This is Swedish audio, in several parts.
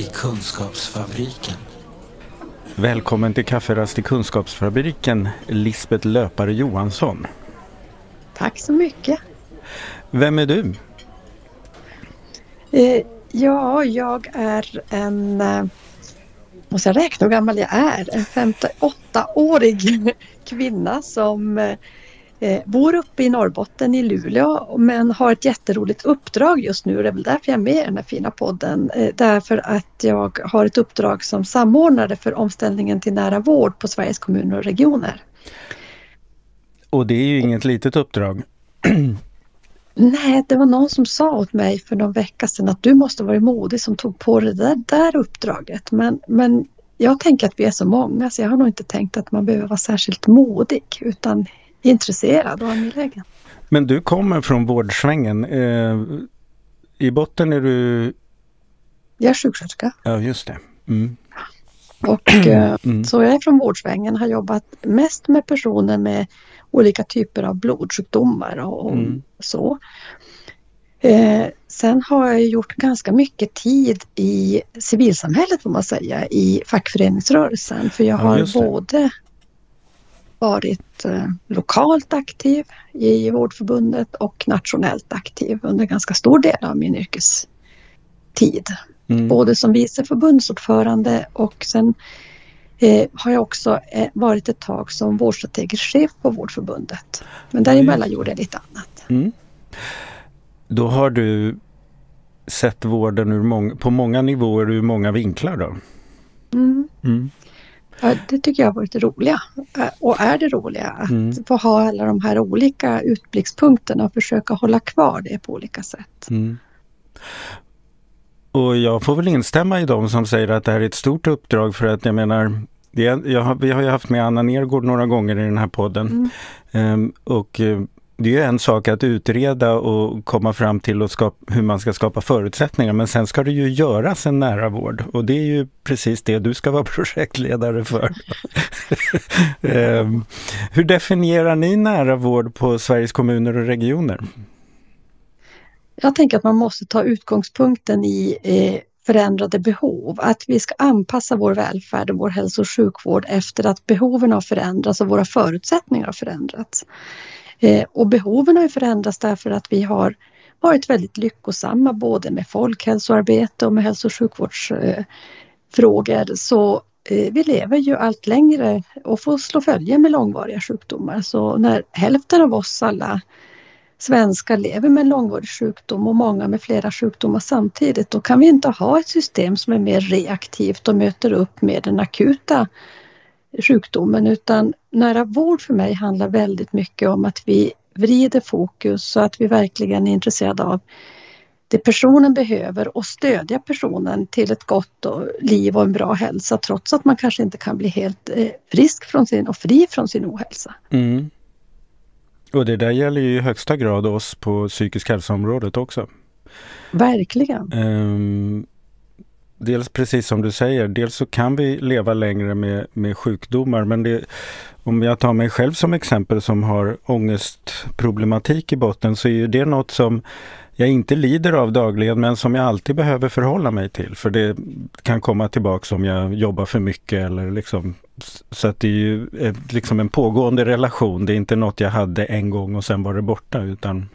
I Kunskapsfabriken. Välkommen till Kafferast i Kunskapsfabriken, Lisbeth Löpare Johansson. Tack så mycket. Vem är du? Eh, ja, jag är en, eh, måste jag räkna hur gammal jag är, en 58-årig kvinna som eh, Eh, bor uppe i Norrbotten i Luleå men har ett jätteroligt uppdrag just nu. Det är väl därför jag är med i den här fina podden. Eh, därför att jag har ett uppdrag som samordnare för omställningen till nära vård på Sveriges kommuner och regioner. Och det är ju inget litet uppdrag. Nej, det var någon som sa åt mig för någon vecka sedan att du måste vara modig som tog på det där, där uppdraget. Men, men jag tänker att vi är så många så jag har nog inte tänkt att man behöver vara särskilt modig utan intresserad och angelägen. Men du kommer från vårdsvängen. Eh, I botten är du? Jag är sjuksköterska. Ja, just det. Mm. Och, eh, mm. Så jag är från vårdsvängen, har jobbat mest med personer med olika typer av blodsjukdomar och, mm. så. Eh, sen har jag gjort ganska mycket tid i civilsamhället får man säga, i fackföreningsrörelsen. För jag har ja, både varit eh, lokalt aktiv i Vårdförbundet och nationellt aktiv under ganska stor del av min yrkestid. Mm. Både som vice förbundsordförande och sen eh, har jag också eh, varit ett tag som vårdstrategisk chef på Vårdförbundet. Men däremellan mm. gjorde jag lite annat. Mm. Då har du sett vården ur mång på många nivåer ur många vinklar då? Mm. Det tycker jag har varit det roliga och är det roliga att mm. få ha alla de här olika utblickspunkterna och försöka hålla kvar det på olika sätt. Mm. Och jag får väl instämma i dem som säger att det här är ett stort uppdrag för att jag menar det, jag vi har ju haft med Anna Nergård några gånger i den här podden. Mm. Um, och eh, det är en sak att utreda och komma fram till och skapa, hur man ska skapa förutsättningar men sen ska det ju göras en nära vård och det är ju precis det du ska vara projektledare för. um, hur definierar ni nära vård på Sveriges kommuner och regioner? Jag tänker att man måste ta utgångspunkten i eh, förändrade behov. Att vi ska anpassa vår välfärd och vår hälso och sjukvård efter att behoven har förändrats och våra förutsättningar har förändrats. Eh, och behoven har ju förändrats därför att vi har varit väldigt lyckosamma både med folkhälsoarbete och med hälso och sjukvårdsfrågor. Så eh, vi lever ju allt längre och får slå följe med långvariga sjukdomar. Så när hälften av oss alla svenskar lever med en långvarig sjukdom och många med flera sjukdomar samtidigt, då kan vi inte ha ett system som är mer reaktivt och möter upp med den akuta sjukdomen utan nära vård för mig handlar väldigt mycket om att vi vrider fokus så att vi verkligen är intresserade av det personen behöver och stödja personen till ett gott liv och en bra hälsa trots att man kanske inte kan bli helt eh, frisk från sin och fri från sin ohälsa. Mm. Och det där gäller ju i högsta grad oss på psykisk hälsoområdet också. Verkligen. Um, dels precis som du säger, dels så kan vi leva längre med, med sjukdomar men det, om jag tar mig själv som exempel som har ångestproblematik i botten så är ju det något som jag inte lider av dagligen men som jag alltid behöver förhålla mig till för det kan komma tillbaks om jag jobbar för mycket eller liksom så att det är ju liksom en pågående relation. Det är inte något jag hade en gång och sen var det borta utan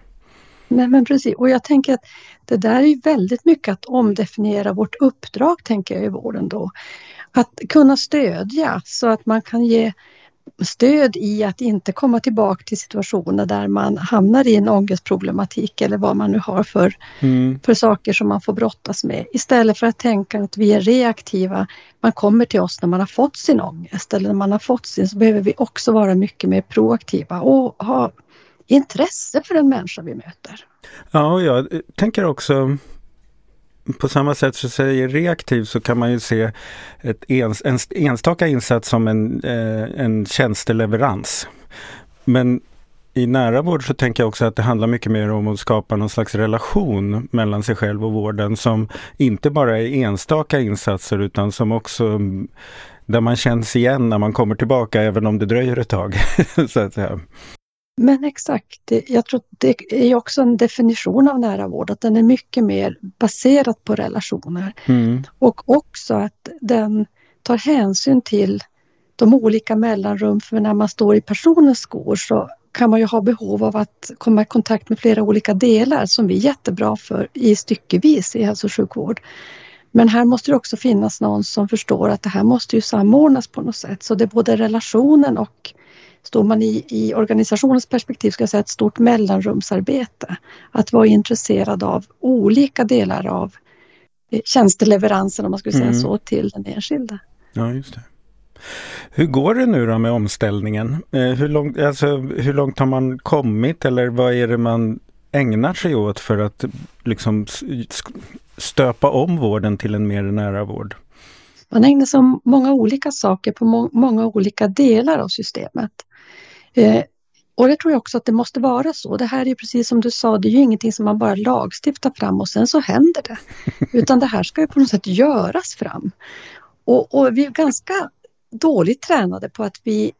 Nej men precis och jag tänker att det där är väldigt mycket att omdefiniera vårt uppdrag tänker jag i vården då. Att kunna stödja så att man kan ge stöd i att inte komma tillbaka till situationer där man hamnar i en ångestproblematik eller vad man nu har för, mm. för saker som man får brottas med. Istället för att tänka att vi är reaktiva. Man kommer till oss när man har fått sin ångest eller när man har fått sin så behöver vi också vara mycket mer proaktiva och ha intresse för den människa vi möter. Ja, jag tänker också på samma sätt som säger reaktiv så kan man ju se ett ens, en enstaka insats som en, eh, en tjänsteleverans. Men i nära vård så tänker jag också att det handlar mycket mer om att skapa någon slags relation mellan sig själv och vården som inte bara är enstaka insatser utan som också där man känns igen när man kommer tillbaka även om det dröjer ett tag. så att säga. Men exakt, jag tror det är också en definition av nära vård, att den är mycket mer baserad på relationer. Mm. Och också att den tar hänsyn till de olika mellanrum, för när man står i personens skor så kan man ju ha behov av att komma i kontakt med flera olika delar som vi är jättebra för i styckevis i hälso och sjukvård. Men här måste det också finnas någon som förstår att det här måste ju samordnas på något sätt. Så det är både relationen och står man i, i organisationens perspektiv ska jag säga ett stort mellanrumsarbete. Att vara intresserad av olika delar av eh, tjänsteleveransen om man skulle säga mm. så till den enskilde. Ja, just det. Hur går det nu då med omställningen? Eh, hur, långt, alltså, hur långt har man kommit eller vad är det man ägnar sig åt för att liksom stöpa om vården till en mer nära vård? Man ägnar sig om många olika saker på må många olika delar av systemet. Eh, och det tror jag också att det måste vara så. Det här är precis som du sa, det är ju ingenting som man bara lagstiftar fram och sen så händer det. Utan det här ska ju på något sätt göras fram. Och, och vi är ganska dåligt tränade på att vi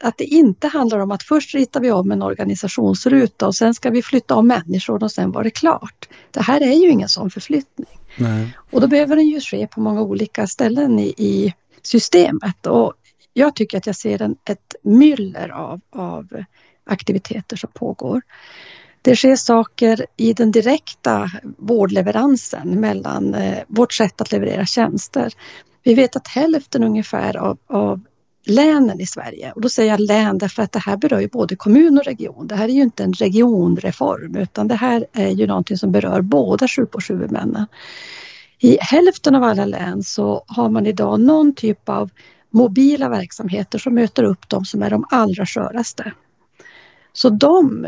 att det inte handlar om att först ritar vi om en organisationsruta och sen ska vi flytta om människor och sen var det klart. Det här är ju ingen sån förflyttning. Nej. Och då behöver den ju ske på många olika ställen i, i systemet och jag tycker att jag ser en, ett myller av, av aktiviteter som pågår. Det sker saker i den direkta vårdleveransen mellan eh, vårt sätt att leverera tjänster. Vi vet att hälften ungefär av, av länen i Sverige. Och då säger jag län därför att det här berör ju både kommun och region. Det här är ju inte en regionreform utan det här är ju någonting som berör båda sjukvårdshuvudmännen. I hälften av alla län så har man idag någon typ av mobila verksamheter som möter upp de som är de allra sköraste. Så de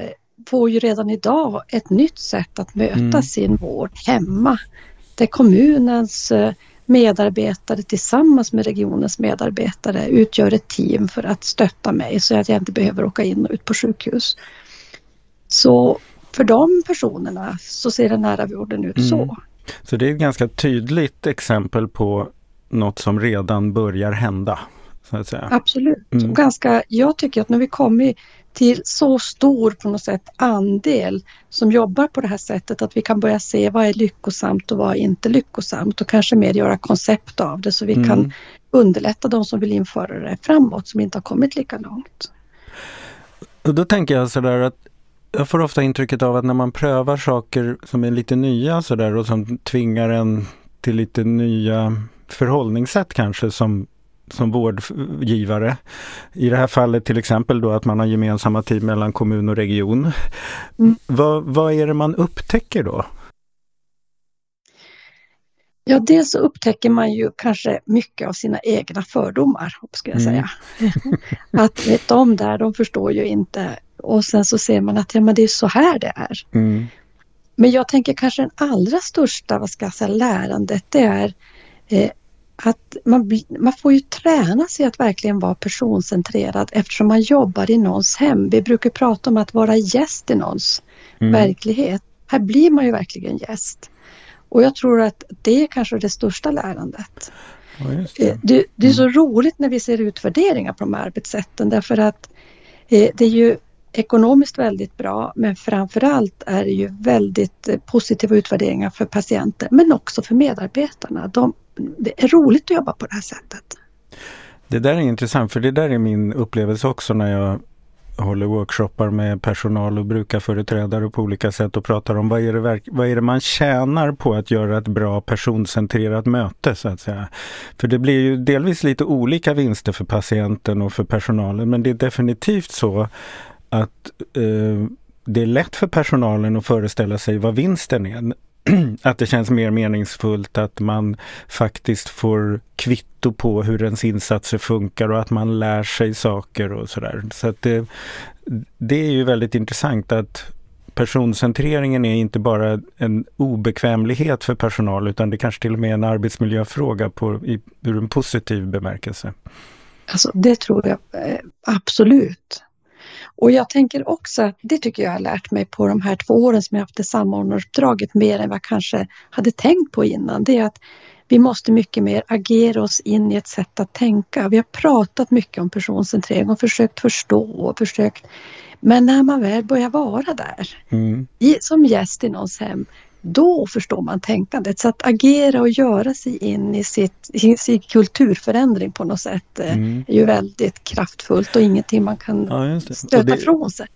får ju redan idag ett nytt sätt att möta mm. sin vård hemma. Där kommunens eh, medarbetare tillsammans med regionens medarbetare utgör ett team för att stötta mig så att jag inte behöver åka in och ut på sjukhus. Så för de personerna så ser den nära vården ut mm. så. Så det är ett ganska tydligt exempel på något som redan börjar hända. Absolut. Mm. Ganska, jag tycker att när vi kommit till så stor på något sätt andel som jobbar på det här sättet att vi kan börja se vad är lyckosamt och vad är inte lyckosamt och kanske mer göra koncept av det så vi mm. kan underlätta de som vill införa det framåt som inte har kommit lika långt. Och då tänker jag sådär att jag får ofta intrycket av att när man prövar saker som är lite nya sådär och som tvingar en till lite nya förhållningssätt kanske som som vårdgivare. I det här fallet till exempel då att man har gemensamma team mellan kommun och region. Mm. Vad, vad är det man upptäcker då? Ja, dels så upptäcker man ju kanske mycket av sina egna fördomar, ska jag mm. säga. att de där, de förstår ju inte. Och sen så ser man att ja, men det är så här det är. Mm. Men jag tänker kanske den allra största, vad ska jag säga, lärandet, det är eh, att man, man får ju träna sig att verkligen vara personcentrerad eftersom man jobbar i någons hem. Vi brukar prata om att vara gäst i någons mm. verklighet. Här blir man ju verkligen gäst. Och jag tror att det är kanske det största lärandet. Ja, det. Eh, det, det. är så mm. roligt när vi ser utvärderingar på de här arbetssätten därför att eh, det är ju ekonomiskt väldigt bra men framförallt är det ju väldigt eh, positiva utvärderingar för patienter men också för medarbetarna. De, det är roligt att jobba på det här sättet. Det där är intressant för det där är min upplevelse också när jag håller workshoppar med personal och brukarföreträdare på olika sätt och pratar om vad är, det, vad är det man tjänar på att göra ett bra personcentrerat möte så att säga. För det blir ju delvis lite olika vinster för patienten och för personalen men det är definitivt så att eh, det är lätt för personalen att föreställa sig vad vinsten är. att det känns mer meningsfullt att man faktiskt får kvitto på hur ens insatser funkar och att man lär sig saker och sådär. Så att det, det är ju väldigt intressant att personcentreringen är inte bara en obekvämlighet för personal utan det kanske till och med är en arbetsmiljöfråga på, i, ur en positiv bemärkelse. Alltså det tror jag eh, absolut. Och jag tänker också att det tycker jag har lärt mig på de här två åren som jag haft det samordnaruppdraget mer än vad jag kanske hade tänkt på innan. Det är att vi måste mycket mer agera oss in i ett sätt att tänka. Vi har pratat mycket om personcentrering och försökt förstå och försökt Men när man väl börjar vara där, mm. i, som gäst i någons hem, då förstår man tänkandet. Så att agera och göra sig in i, sitt, i sin kulturförändring på något sätt eh, mm. är ju väldigt kraftfullt och ingenting man kan ja, stöta det, från sig.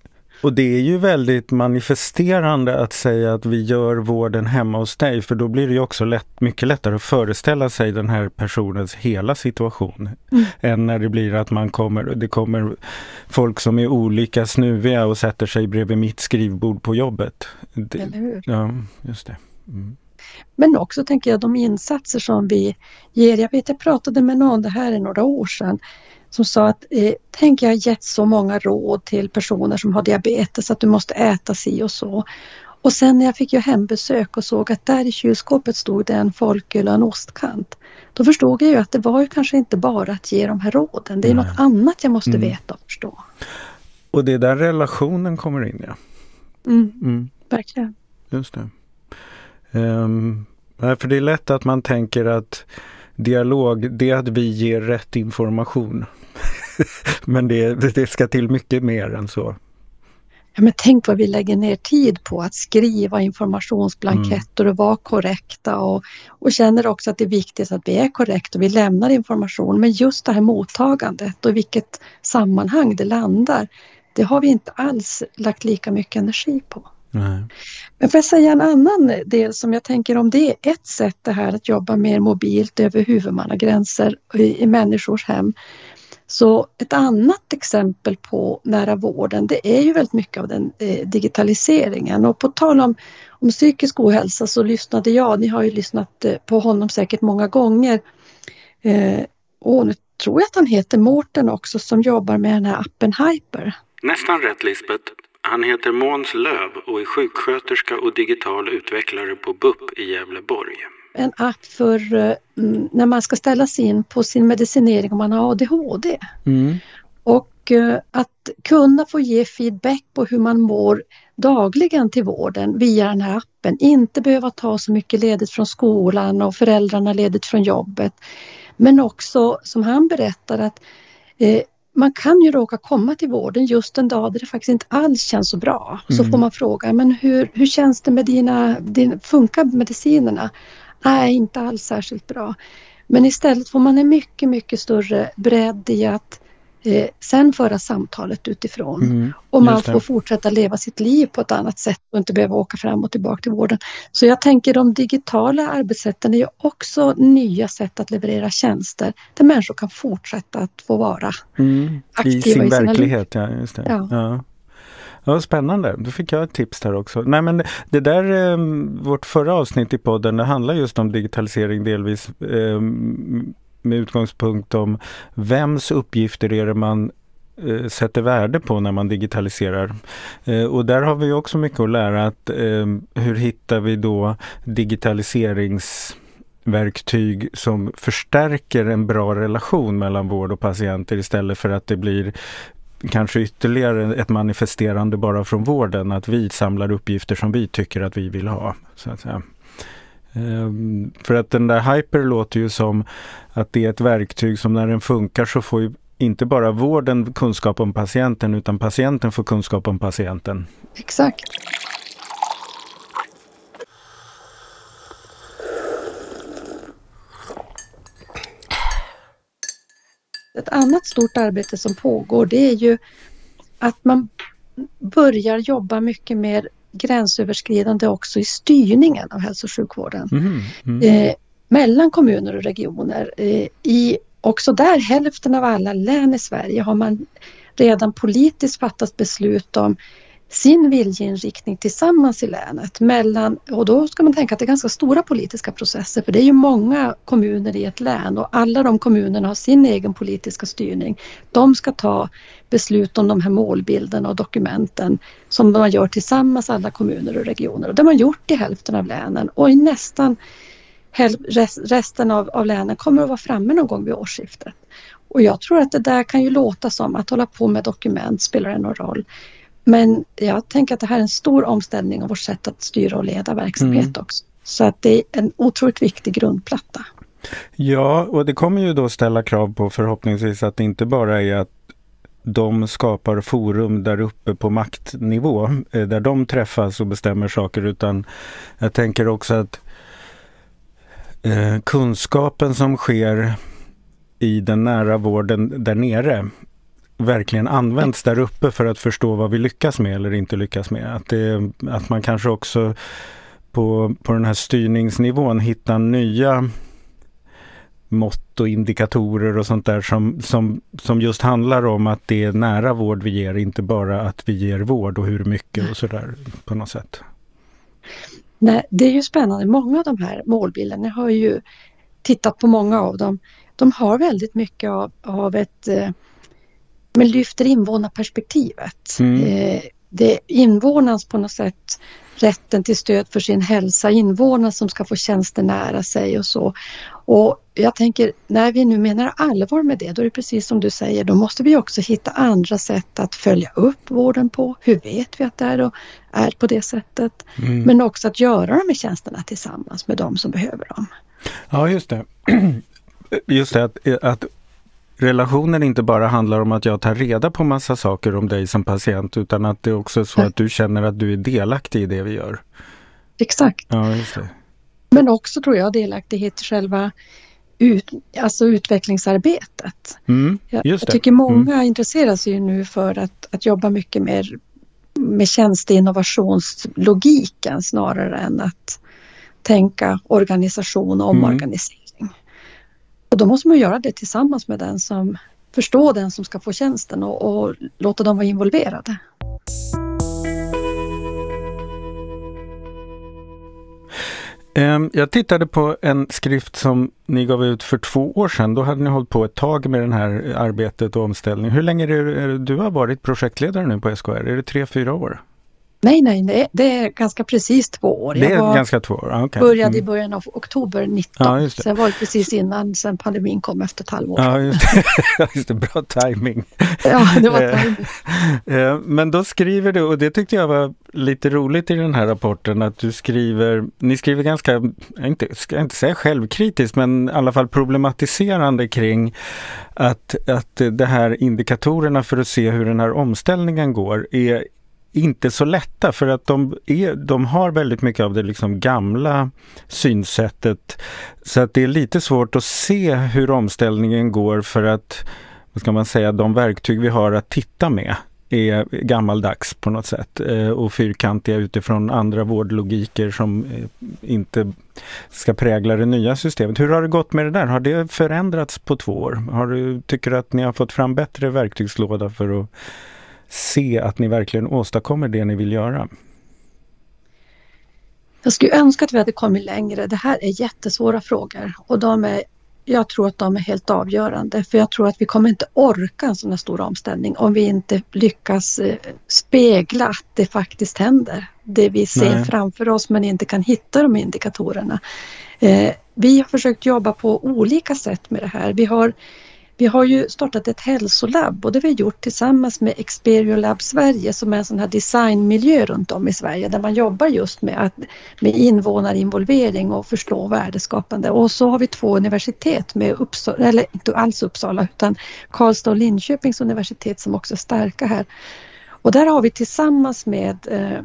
Och det är ju väldigt manifesterande att säga att vi gör vården hemma hos dig för då blir det ju också lätt, mycket lättare att föreställa sig den här personens hela situation. Mm. Än när det blir att man kommer, det kommer folk som är olika snuviga och sätter sig bredvid mitt skrivbord på jobbet. Det, Eller hur? Ja, just det. Mm. Men också tänker jag de insatser som vi ger. Jag vet jag pratade med någon, det här är några år sedan, som sa att eh, tänk jag har gett så många råd till personer som har diabetes att du måste äta si och så. Och sen när jag fick ju hembesök och såg att där i kylskåpet stod det en folköl och en ostkant. Då förstod jag ju att det var ju kanske inte bara att ge de här råden. Det är Nej. något annat jag måste mm. veta och förstå. Och det är där relationen kommer in ja. Mm. Mm. Verkligen. Just det. Um, för det är lätt att man tänker att dialog, det är att vi ger rätt information. Men det, det ska till mycket mer än så. Ja, men tänk vad vi lägger ner tid på att skriva informationsblanketter och vara korrekta och, och känner också att det är viktigt att vi är korrekta och vi lämnar information. Men just det här mottagandet och vilket sammanhang det landar, det har vi inte alls lagt lika mycket energi på. Nej. Men får jag säga en annan del som jag tänker om det är ett sätt det här att jobba mer mobilt över huvudmannagränser i, i människors hem. Så ett annat exempel på nära vården det är ju väldigt mycket av den eh, digitaliseringen och på tal om, om psykisk ohälsa så lyssnade jag, ni har ju lyssnat eh, på honom säkert många gånger. Eh, och nu tror jag att han heter Mårten också som jobbar med den här appen Hyper. Nästan rätt Lisbeth. Han heter Måns Löv och är sjuksköterska och digital utvecklare på BUP i Gävleborg. En app för mm, när man ska ställa sig in på sin medicinering om man har ADHD. Mm. Och uh, att kunna få ge feedback på hur man mår dagligen till vården via den här appen. Inte behöva ta så mycket ledigt från skolan och föräldrarna ledigt från jobbet. Men också som han berättar att eh, man kan ju råka komma till vården just en dag där det faktiskt inte alls känns så bra. Mm. Så får man fråga, men hur, hur känns det med dina, din, funkar medicinerna? Nej, inte alls särskilt bra. Men istället får man en mycket, mycket större bredd i att eh, sen föra samtalet utifrån. Mm, och man får fortsätta leva sitt liv på ett annat sätt och inte behöva åka fram och tillbaka till vården. Så jag tänker de digitala arbetssätten är ju också nya sätt att leverera tjänster där människor kan fortsätta att få vara mm, aktiva i sin i verklighet. Ja, just det. Ja. Ja. Ja, spännande, då fick jag ett tips där också. Nej men det där, eh, vårt förra avsnitt i podden, det handlar just om digitalisering delvis eh, med utgångspunkt om vems uppgifter är det man eh, sätter värde på när man digitaliserar. Eh, och där har vi också mycket att lära. att eh, Hur hittar vi då digitaliseringsverktyg som förstärker en bra relation mellan vård och patienter istället för att det blir kanske ytterligare ett manifesterande bara från vården, att vi samlar uppgifter som vi tycker att vi vill ha. Så att säga. Ehm, för att den där hyper låter ju som att det är ett verktyg som när den funkar så får ju inte bara vården kunskap om patienten utan patienten får kunskap om patienten. Exakt. Ett annat stort arbete som pågår det är ju att man börjar jobba mycket mer gränsöverskridande också i styrningen av hälso och sjukvården. Mm, mm. Eh, mellan kommuner och regioner. Eh, I också där hälften av alla län i Sverige har man redan politiskt fattat beslut om sin viljeinriktning tillsammans i länet. Mellan, och då ska man tänka att det är ganska stora politiska processer för det är ju många kommuner i ett län och alla de kommunerna har sin egen politiska styrning. De ska ta beslut om de här målbilderna och dokumenten som man gör tillsammans alla kommuner och regioner. Och det har man gjort i hälften av länen och i nästan resten av, av länen kommer att vara framme någon gång vid årsskiftet. Och jag tror att det där kan ju låta som att hålla på med dokument spelar det någon roll. Men jag tänker att det här är en stor omställning av vårt sätt att styra och leda verksamhet mm. också. Så att det är en otroligt viktig grundplatta. Ja, och det kommer ju då ställa krav på förhoppningsvis att det inte bara är att de skapar forum där uppe på maktnivå, eh, där de träffas och bestämmer saker, utan jag tänker också att eh, kunskapen som sker i den nära vården där nere verkligen används där uppe för att förstå vad vi lyckas med eller inte lyckas med. Att, det, att man kanske också på, på den här styrningsnivån hittar nya mått och indikatorer och sånt där som, som, som just handlar om att det är nära vård vi ger, inte bara att vi ger vård och hur mycket och sådär på något sätt. Nej, det är ju spännande. Många av de här målbilderna, jag har ju tittat på många av dem, de har väldigt mycket av, av ett eh, men lyfter invånarperspektivet. Mm. Eh, det är invånarens på något sätt rätten till stöd för sin hälsa, invånarna som ska få tjänster nära sig och så. Och jag tänker, när vi nu menar allvar med det, då är det precis som du säger, då måste vi också hitta andra sätt att följa upp vården på. Hur vet vi att det är, och är på det sättet? Mm. Men också att göra de här tjänsterna tillsammans med de som behöver dem. Ja, just det. Just det, att, att relationen inte bara handlar om att jag tar reda på massa saker om dig som patient utan att det är också så att du känner att du är delaktig i det vi gör. Exakt. Ja. Men också tror jag delaktighet i själva ut, alltså utvecklingsarbetet. Mm, jag, tycker många mm. intresserar sig nu för att, att jobba mycket mer med tjänsteinnovationslogiken snarare än att tänka organisation och mm. Och då måste man göra det tillsammans med den som förstår den som ska få tjänsten och, och låta dem vara involverade. Ehm, jag tittade på en skrift som ni gav ut för två år sedan. Då hade ni hållit på ett tag med det här arbetet och omställningen. Hur länge är det du har varit projektledare nu på SKR? Är det tre, fyra år? Nej, nej, nej, det är ganska precis två år. Det är var, ganska två år, okay. började mm. i början av oktober 19. Ja. Sen var det precis innan sen pandemin kom efter ett halvår. Ja, just det. just det. Bra timing. Ja, det var eh, timing. Eh, men då skriver du, och det tyckte jag var lite roligt i den här rapporten, att du skriver, ni skriver ganska, jag inte, ska inte säga självkritiskt, men i alla fall problematiserande kring att, att det här indikatorerna för att se hur den här omställningen går är inte så lätta för att de, är, de har väldigt mycket av det liksom gamla synsättet. Så att det är lite svårt att se hur omställningen går för att, vad ska man säga, de verktyg vi har att titta med är gammaldags på något sätt eh, och fyrkantiga utifrån andra vårdlogiker som eh, inte ska prägla det nya systemet. Hur har det gått med det där? Har det förändrats på två år? Har du, tycker du att ni har fått fram bättre verktygslåda för att se att ni verkligen åstadkommer det ni vill göra? Jag skulle önska att vi hade kommit längre. Det här är jättesvåra frågor och de är, jag tror att de är helt avgörande för jag tror att vi kommer inte orka en sån här stor omställning om vi inte lyckas eh, spegla att det faktiskt händer. Det vi ser Nej. framför oss men inte kan hitta de indikatorerna. Eh, vi har försökt jobba på olika sätt med det här. Vi har vi har ju startat ett hälsolabb och det har vi gjort tillsammans med Experio Lab Sverige som är en sån här designmiljö runt om i Sverige där man jobbar just med, att, med invånarinvolvering och förstå värdeskapande. Och så har vi två universitet med Uppsala, eller inte alls Uppsala utan Karlstad och Linköpings universitet som också är starka här. Och där har vi tillsammans med eh,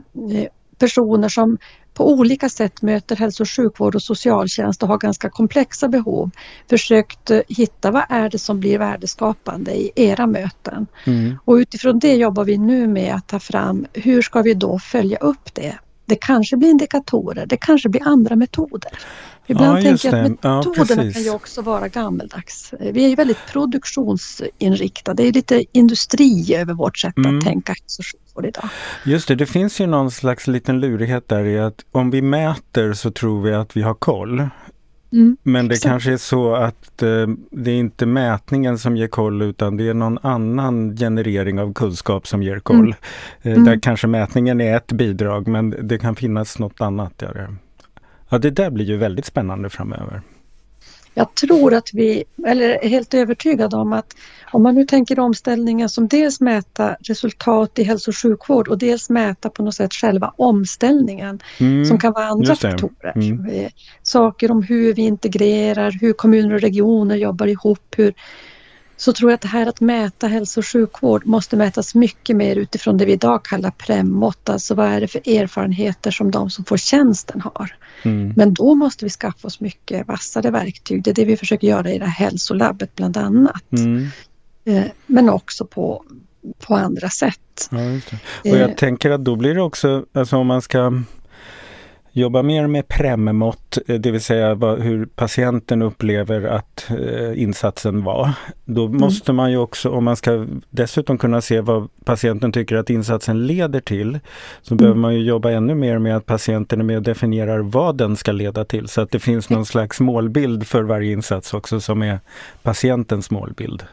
personer som på olika sätt möter hälso och sjukvård och socialtjänst och har ganska komplexa behov försökt eh, hitta vad är det som blir värdeskapande i era möten. Mm. Och utifrån det jobbar vi nu med att ta fram hur ska vi då följa upp det det kanske blir indikatorer, det kanske blir andra metoder. Ibland ja, tänker jag att metoderna ja, kan ju också vara gammeldags. Vi är ju väldigt produktionsinriktade, det är lite industri över vårt sätt mm. att tänka hälso och sjukvård idag. Just det, det finns ju någon slags liten lurighet där i att om vi mäter så tror vi att vi har koll. Mm, Men det exakt. kanske är så att eh, det är inte mätningen som ger koll utan det är någon annan generering av kunskap som ger koll. Mm. Eh, mm. Där kanske mätningen är ett bidrag men det kan finnas något annat. Där. Ja, det där blir ju väldigt spännande framöver. Jag tror att vi, eller är helt övertygade om att om man nu tänker omställningen som dels mäta resultat i hälso och sjukvård och dels mäta på något sätt själva omställningen mm, som kan vara andra faktorer. Mm. Eh, saker om hur vi integrerar, hur kommuner och regioner jobbar ihop, hur så tror jag att det här att mäta hälso och sjukvård måste mätas mycket mer utifrån det vi idag kallar premmått, alltså vad är det för erfarenheter som de som får tjänsten har. Mm. Men då måste vi skaffa oss mycket vassare verktyg. Det är det vi försöker göra i det här hälsolabbet bland annat. Mm. Eh, men också på, på andra sätt. Ja, och jag eh, tänker att då blir det också, alltså om man ska jobba mer med premmått, eh, det vill säga vad, hur patienten upplever att eh, insatsen var. Då mm. måste man ju också, om man ska dessutom kunna se vad patienten tycker att insatsen leder till, så mm. behöver man ju jobba ännu mer med att patienten är med och definierar vad den ska leda till. Så att det finns någon slags målbild för varje insats också som är patientens målbild.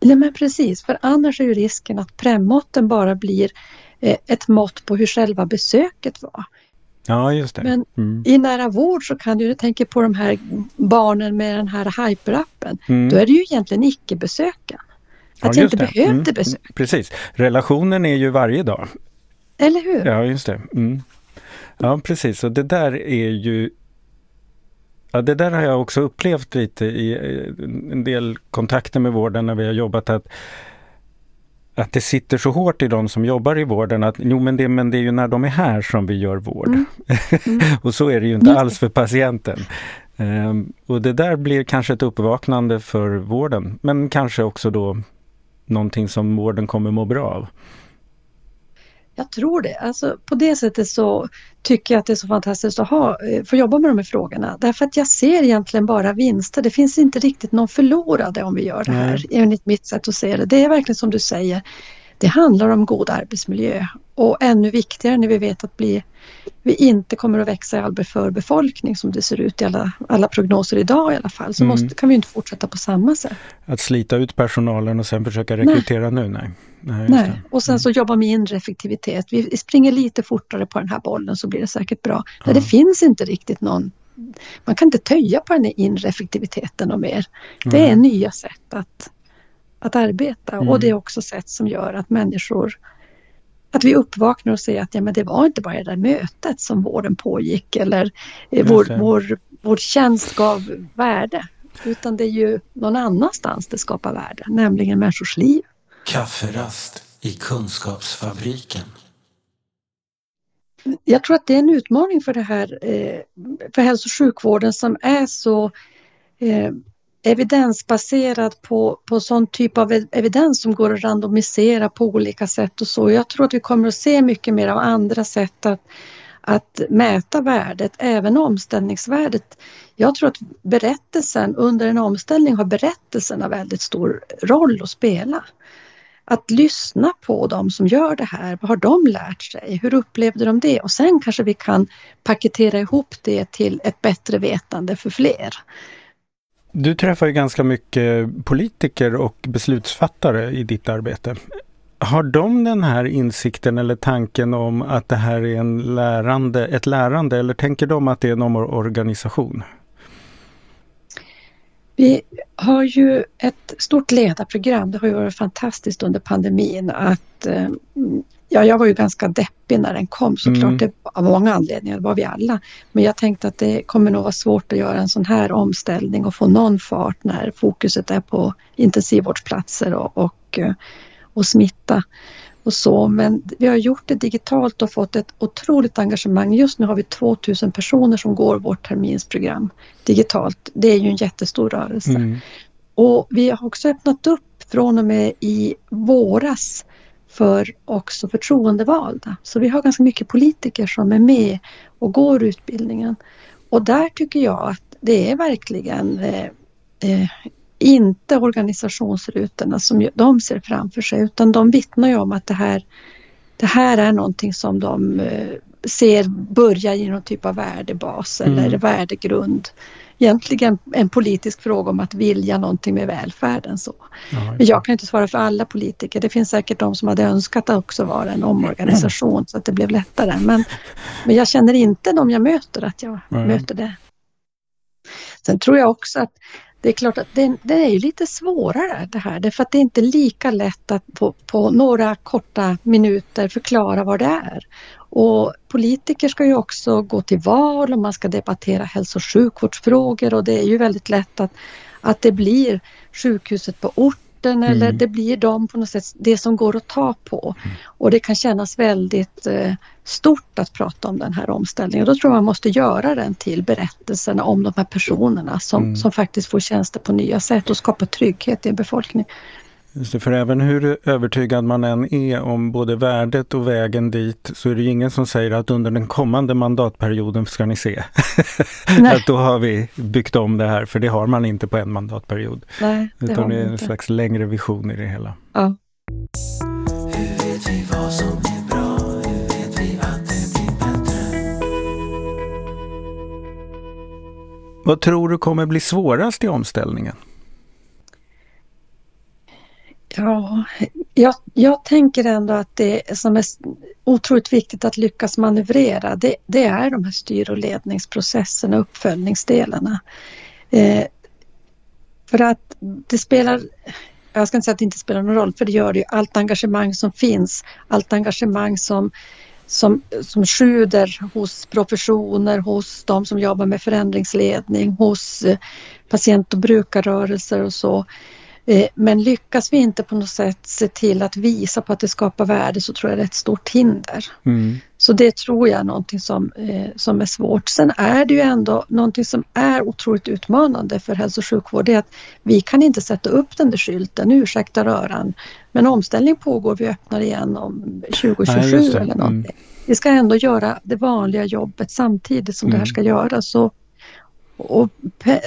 Nej men precis, för annars är ju risken att premmåtten bara blir eh, ett mått på hur själva besöket var. Ja, just det. Men mm. i nära vård så kan du, jag tänker på de här barnen med den här hyperappen, mm. då är det ju egentligen icke-besöken. Att ja, jag inte det. behövde mm. besök. Precis, relationen är ju varje dag. Eller hur? Ja, just det. Mm. Ja, precis. Och det där är ju Ja, det där har jag också upplevt lite i en del kontakter med vården när vi har jobbat. att att det sitter så hårt i de som jobbar i vården att jo men det, men det är ju när de är här som vi gör vård. Mm. Mm. och så är det ju inte alls för patienten. Um, och det där blir kanske ett uppvaknande för vården men kanske också då någonting som vården kommer må bra av. Jag tror det. Alltså, på det sättet så tycker jag att det är så fantastiskt att ha, eh, få jobba med de här frågorna. Därför att jag ser egentligen bara vinster. Det finns inte riktigt någon förlorade om vi gör det här, Nej. enligt mitt sätt att se det. Det är verkligen som du säger, det handlar om god arbetsmiljö och ännu viktigare när vi vet att bli, vi inte kommer att växa i alltför befolkning som det ser ut i alla, alla prognoser idag i alla fall, så mm. måste, kan vi inte fortsätta på samma sätt. Att slita ut personalen och sen försöka rekrytera nej. nu, nej. Nej, nej. och sen mm. så jobbar med inre effektivitet. Vi springer lite fortare på den här bollen så blir det säkert bra. Ja. Nej, det finns inte riktigt någon man kan inte töja på den inre effektiviteten och mer. Det är nya sätt att att arbeta mm. och det är också sätt som gör att människor att vi uppvaknar och säger att ja, men det var inte bara det där mötet som vården pågick eller eh, vår, vår, vår tjänst gav värde. Utan det är ju någon annanstans det skapar värde, nämligen människors liv. Kafferast i Kunskapsfabriken. Jag tror att det är en utmaning för det här, eh, för hälso och sjukvården som är så eh, evidensbaserad på, på sån typ av evidens som går att randomisera på olika sätt och så. Jag tror att vi kommer att se mycket mer av andra sätt att, att mäta värdet, även omställningsvärdet. Jag tror att berättelsen, under en omställning har berättelsen en väldigt stor roll att spela. Att lyssna på dem som gör det här, vad har de lärt sig? Hur upplevde de det? Och sen kanske vi kan paketera ihop det till ett bättre vetande för fler. Du träffar ju ganska mycket politiker och beslutsfattare i ditt arbete. Har de den här insikten eller tanken om att det här är en lärande, ett lärande eller tänker de att det är en omorganisation? Vi har ju ett stort ledarprogram. Det har ju varit fantastiskt under pandemin att eh, Ja, jag var ju ganska deppig när den kom såklart, mm. det, av många anledningar, det var vi alla. Men jag tänkte att det kommer nog vara svårt att göra en sån här omställning och få någon fart när fokuset är på intensivvårdsplatser och, och, eh, och smitta och så. Men vi har gjort det digitalt och fått ett otroligt engagemang. Just nu har vi 2000 personer som går vårt terminsprogram digitalt. Det är ju en jättestor rörelse. Mm. Och vi har också öppnat upp från och med i våras för också förtroendevalda. Så vi har ganska mycket politiker som är med och går utbildningen. Och där tycker jag att det är verkligen eh, eh, inte organisationsrutorna som de ser framför sig utan de vittnar ju om att det här, det här är någonting som de eh, ser börja i någon typ av värdebas mm. eller värdegrund egentligen en politisk fråga om att vilja någonting med välfärden. Så. Ja, Men jag kan inte svara för alla politiker. Det finns säkert de som hade önskat att också vara en omorganisation så att det blev lättare. Men, men jag känner inte de jag möter att jag ja. möter det. Sen tror jag också att det är klart att det, det, är lite svårare det här därför att det är inte lika lätt att på, på några korta minuter förklara vad det är. Och politiker ska ju också gå till val och man ska debattera hälso och sjukvårdsfrågor och det är ju väldigt lätt att, att det blir sjukhuset på ort eller mm. det blir de på något sätt, det som går att ta på. Mm. Och det kan kännas väldigt eh, stort att prata om den här omställningen. Då tror jag man måste göra den till berättelserna om de här personerna som, mm. som faktiskt får tjänster på nya sätt och skapa trygghet i en befolkning. Just det, för även hur övertygad man än är om både värdet och vägen dit så är det ingen som säger att under den kommande mandatperioden ska ni se att då har vi byggt om det här, för det har man inte på en mandatperiod. Nej, det Utan det är en inte. slags längre vision i det hela. Ja. Vad tror du kommer bli svårast i omställningen? Ja, jag, jag tänker ändå att det som är otroligt viktigt att lyckas manövrera det, det är de här styr och ledningsprocesserna, uppföljningsdelarna. Eh, för att det spelar, jag ska inte säga att det inte spelar någon roll, för det gör det ju. Allt engagemang som finns, allt engagemang som, som, som sjuder hos professioner, hos de som jobbar med förändringsledning, hos eh, patient och brukarrörelser och så Eh, men lyckas vi inte på något sätt se till att visa på att det skapar värde så tror jag det är ett stort hinder. Mm. Så det tror jag är någonting som, eh, som är svårt. Sen är det ju ändå någonting som är otroligt utmanande för hälso och sjukvård. Det är att vi kan inte sätta upp den där skylten, ursäkta röran, men omställning pågår, vi öppnar igen om 2027 Nej, eller någonting. Mm. Vi ska ändå göra det vanliga jobbet samtidigt som mm. det här mm. ska göras. Så och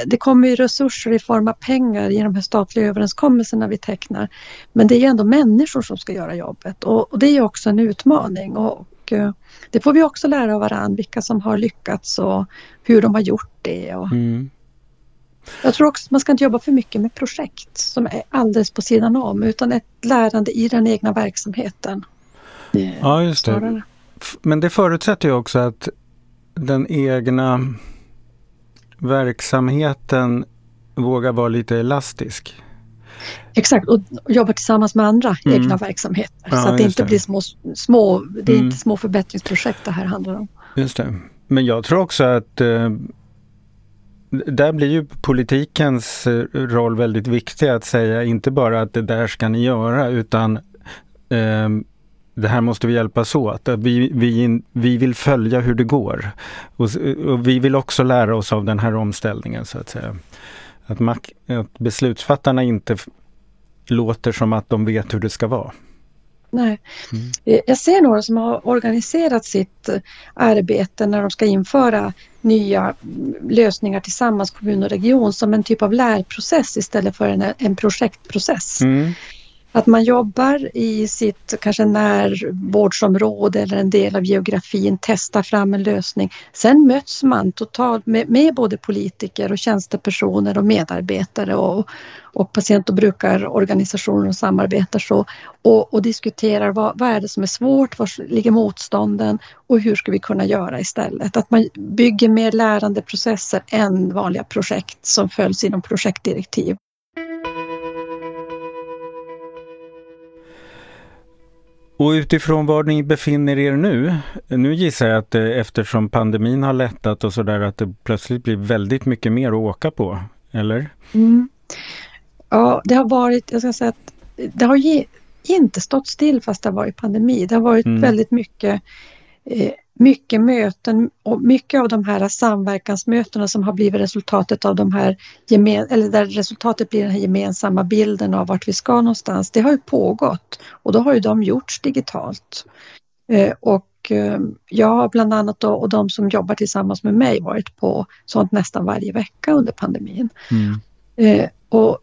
det kommer ju resurser i form av pengar i de här statliga överenskommelserna vi tecknar. Men det är ju ändå människor som ska göra jobbet och, och det är också en utmaning. Och, och, eh, det får vi också lära av varandra, vilka som har lyckats och hur de har gjort det. Och mm. Jag tror också att man ska inte jobba för mycket med projekt som är alldeles på sidan om utan ett lärande i den egna verksamheten. Ja, just det. Men det förutsätter ju också att den egna verksamheten vågar vara lite elastisk. Exakt, och jobba tillsammans med andra mm. egna verksamheter. Ja, så att det inte det. blir små, små, det är mm. inte små förbättringsprojekt det här handlar om. Just det. Men jag tror också att eh, där blir ju politikens eh, roll väldigt viktig att säga inte bara att det där ska ni göra utan eh, det här måste vi hjälpas åt. Vi, vi, vi vill följa hur det går. Och, och, vi vill också lära oss av den här omställningen så att säga. Att, mak, att beslutsfattarna inte låter som att de vet hur det ska vara. Nej. Mm. Jag ser några som har organiserat sitt arbete när de ska införa nya lösningar tillsammans, kommun och region, som en typ av lärprocess istället för en, en projektprocess. Mm. Att man jobbar i sitt kanske närvårdsområde eller en del av geografin, testar fram en lösning. Sen möts man totalt med, med både politiker och tjänstepersoner och medarbetare och, och patient och brukarorganisationer och samarbetar så och, och diskuterar vad, vad är det som är svårt, var ligger motstånden och hur ska vi kunna göra istället? Att man bygger mer lärandeprocesser än vanliga projekt som följs inom projektdirektiv. Och utifrån var ni befinner er nu, nu gissar jag att det, eftersom pandemin har lättat och sådär att det plötsligt blir väldigt mycket mer att åka på, eller? Mm. Ja, det har varit, jag ska säga att det har ge, inte stått still fast det har varit pandemi. Det har varit mm. väldigt mycket eh, mycket möten och mycket av de här samverkansmötena som har blivit resultatet av de här, eller där resultatet blir den här gemensamma bilden av vart vi ska någonstans, det har ju pågått och då har ju de gjorts digitalt. Eh, och eh, jag bland annat då, och de som jobbar tillsammans med mig varit på sånt nästan varje vecka under pandemin. Mm. Eh, och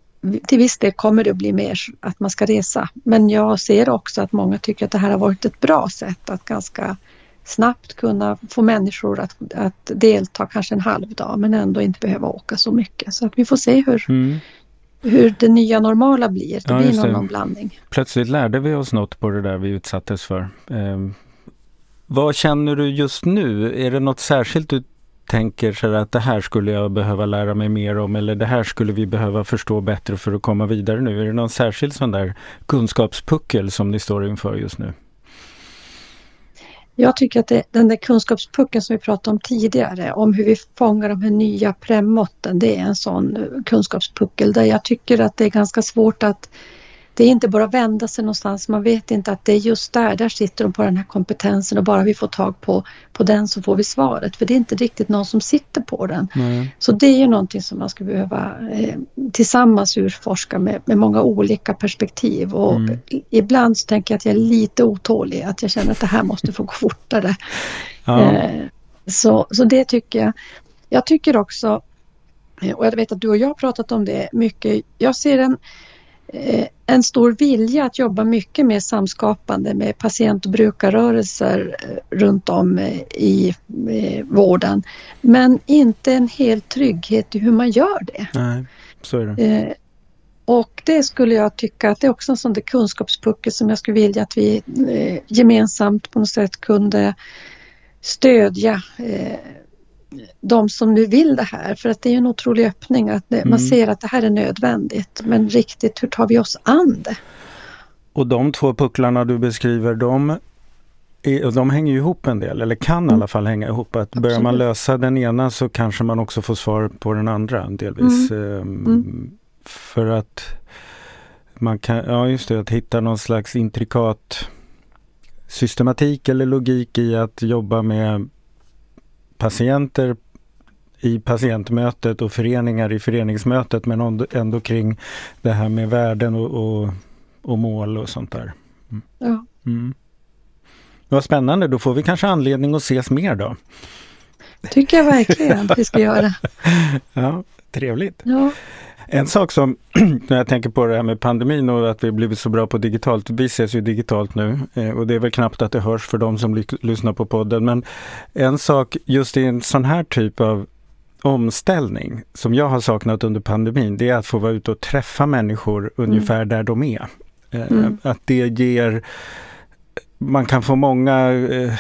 till viss del kommer det att bli mer att man ska resa. Men jag ser också att många tycker att det här har varit ett bra sätt att ganska snabbt kunna få människor att, att delta kanske en halv dag men ändå inte behöva åka så mycket. Så att vi får se hur, mm. hur det nya normala blir. Det ja, blir någon, någon blandning. Plötsligt lärde vi oss något på det där vi utsattes för. Eh, vad känner du just nu? Är det något särskilt du tänker så att det här skulle jag behöva lära mig mer om eller det här skulle vi behöva förstå bättre för att komma vidare nu? Är det någon särskild sån där kunskapspuckel som ni står inför just nu? Jag tycker att det, den där kunskapspucken som vi pratade om tidigare, om hur vi fångar de här nya premmåtten, det är en sån kunskapspuckel där jag tycker att det är ganska svårt att det är inte bara att vända sig någonstans. Man vet inte att det är just där, där sitter de på den här kompetensen och bara vi får tag på, på den så får vi svaret. För det är inte riktigt någon som sitter på den. Nej. Så det är ju någonting som man skulle behöva eh, tillsammans urforska med, med många olika perspektiv. Och mm. ibland så tänker jag att jag är lite otålig, att jag känner att det här måste få gå fortare. Ja. Eh, så, så det tycker jag. Jag tycker också, eh, och jag vet att du och jag har pratat om det mycket, jag ser en en stor vilja att jobba mycket mer samskapande med patient och brukarrörelser eh, runt om eh, i vården. Men inte en hel trygghet i hur man gör det. Nej, så är det. Och det skulle jag tycka att det är också en sån där kunskapspuckel som jag skulle vilja att vi gemensamt på något sätt kunde stödja de som nu vill det här för att det är en otrolig öppning att det, mm. man ser att det här är nödvändigt men riktigt hur tar vi oss an det? Och de två pucklarna du beskriver de, är, de hänger ihop en del eller kan mm. i alla fall hänga ihop. Att Absolut. börjar man lösa den ena så kanske man också får svar på den andra delvis. Mm. Um, för att man kan, ja just det, att hitta någon slags intrikat systematik eller logik i att jobba med patienter i patientmötet och föreningar i föreningsmötet men ändå kring det här med värden och, och, och mål och sånt där. Mm. Ja. Mm. Vad spännande, då får vi kanske anledning att ses mer då. tycker jag verkligen att vi ska göra. ja, trevligt. Ja. En sak som, när jag tänker på det här med pandemin och att vi blivit så bra på digitalt, vi ses ju digitalt nu eh, och det är väl knappt att det hörs för de som lyssnar på podden, men en sak just i en sån här typ av omställning som jag har saknat under pandemin, det är att få vara ute och träffa människor ungefär mm. där de är. Eh, mm. Att det ger man kan få många eh,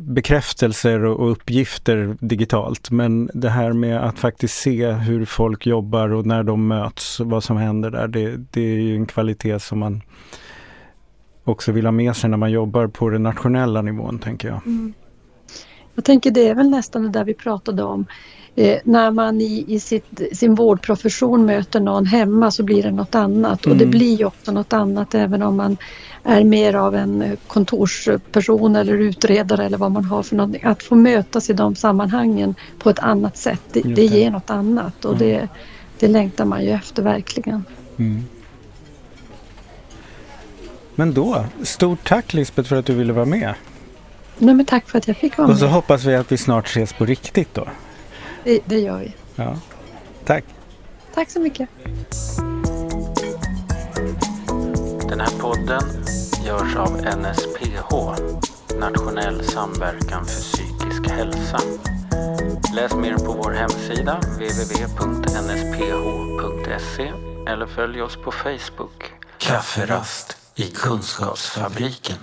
bekräftelser och, uppgifter digitalt men det här med att faktiskt se hur folk jobbar och när de möts, vad som händer där, det, det är ju en kvalitet som man också vill ha med sig när man jobbar på den nationella nivån, tänker jag. Mm. Jag tänker det är väl nästan det där vi pratade om. Eh, när man i, i sitt, sin vårdprofession möter någon hemma så blir det något annat mm. och det mm. blir ju också något annat även om man är mer av en kontorsperson eller utredare eller vad man har för någonting. Att få mötas i de sammanhangen på ett annat sätt, det, det ger något annat och mm. det, det längtar man ju efter verkligen. Mm. Men då, stort tack Lisbeth för att du ville vara med. Nej, men tack för att jag fick vara med. Och så hoppas vi att vi snart ses på riktigt då. Det, det gör vi. Ja. Tack. Tack så mycket. Den här podden görs av NSPH, Nationell samverkan för psykisk hälsa. Läs mer på vår hemsida www.nsph.se eller följ oss på Facebook. Kafferast i Kunskapsfabriken.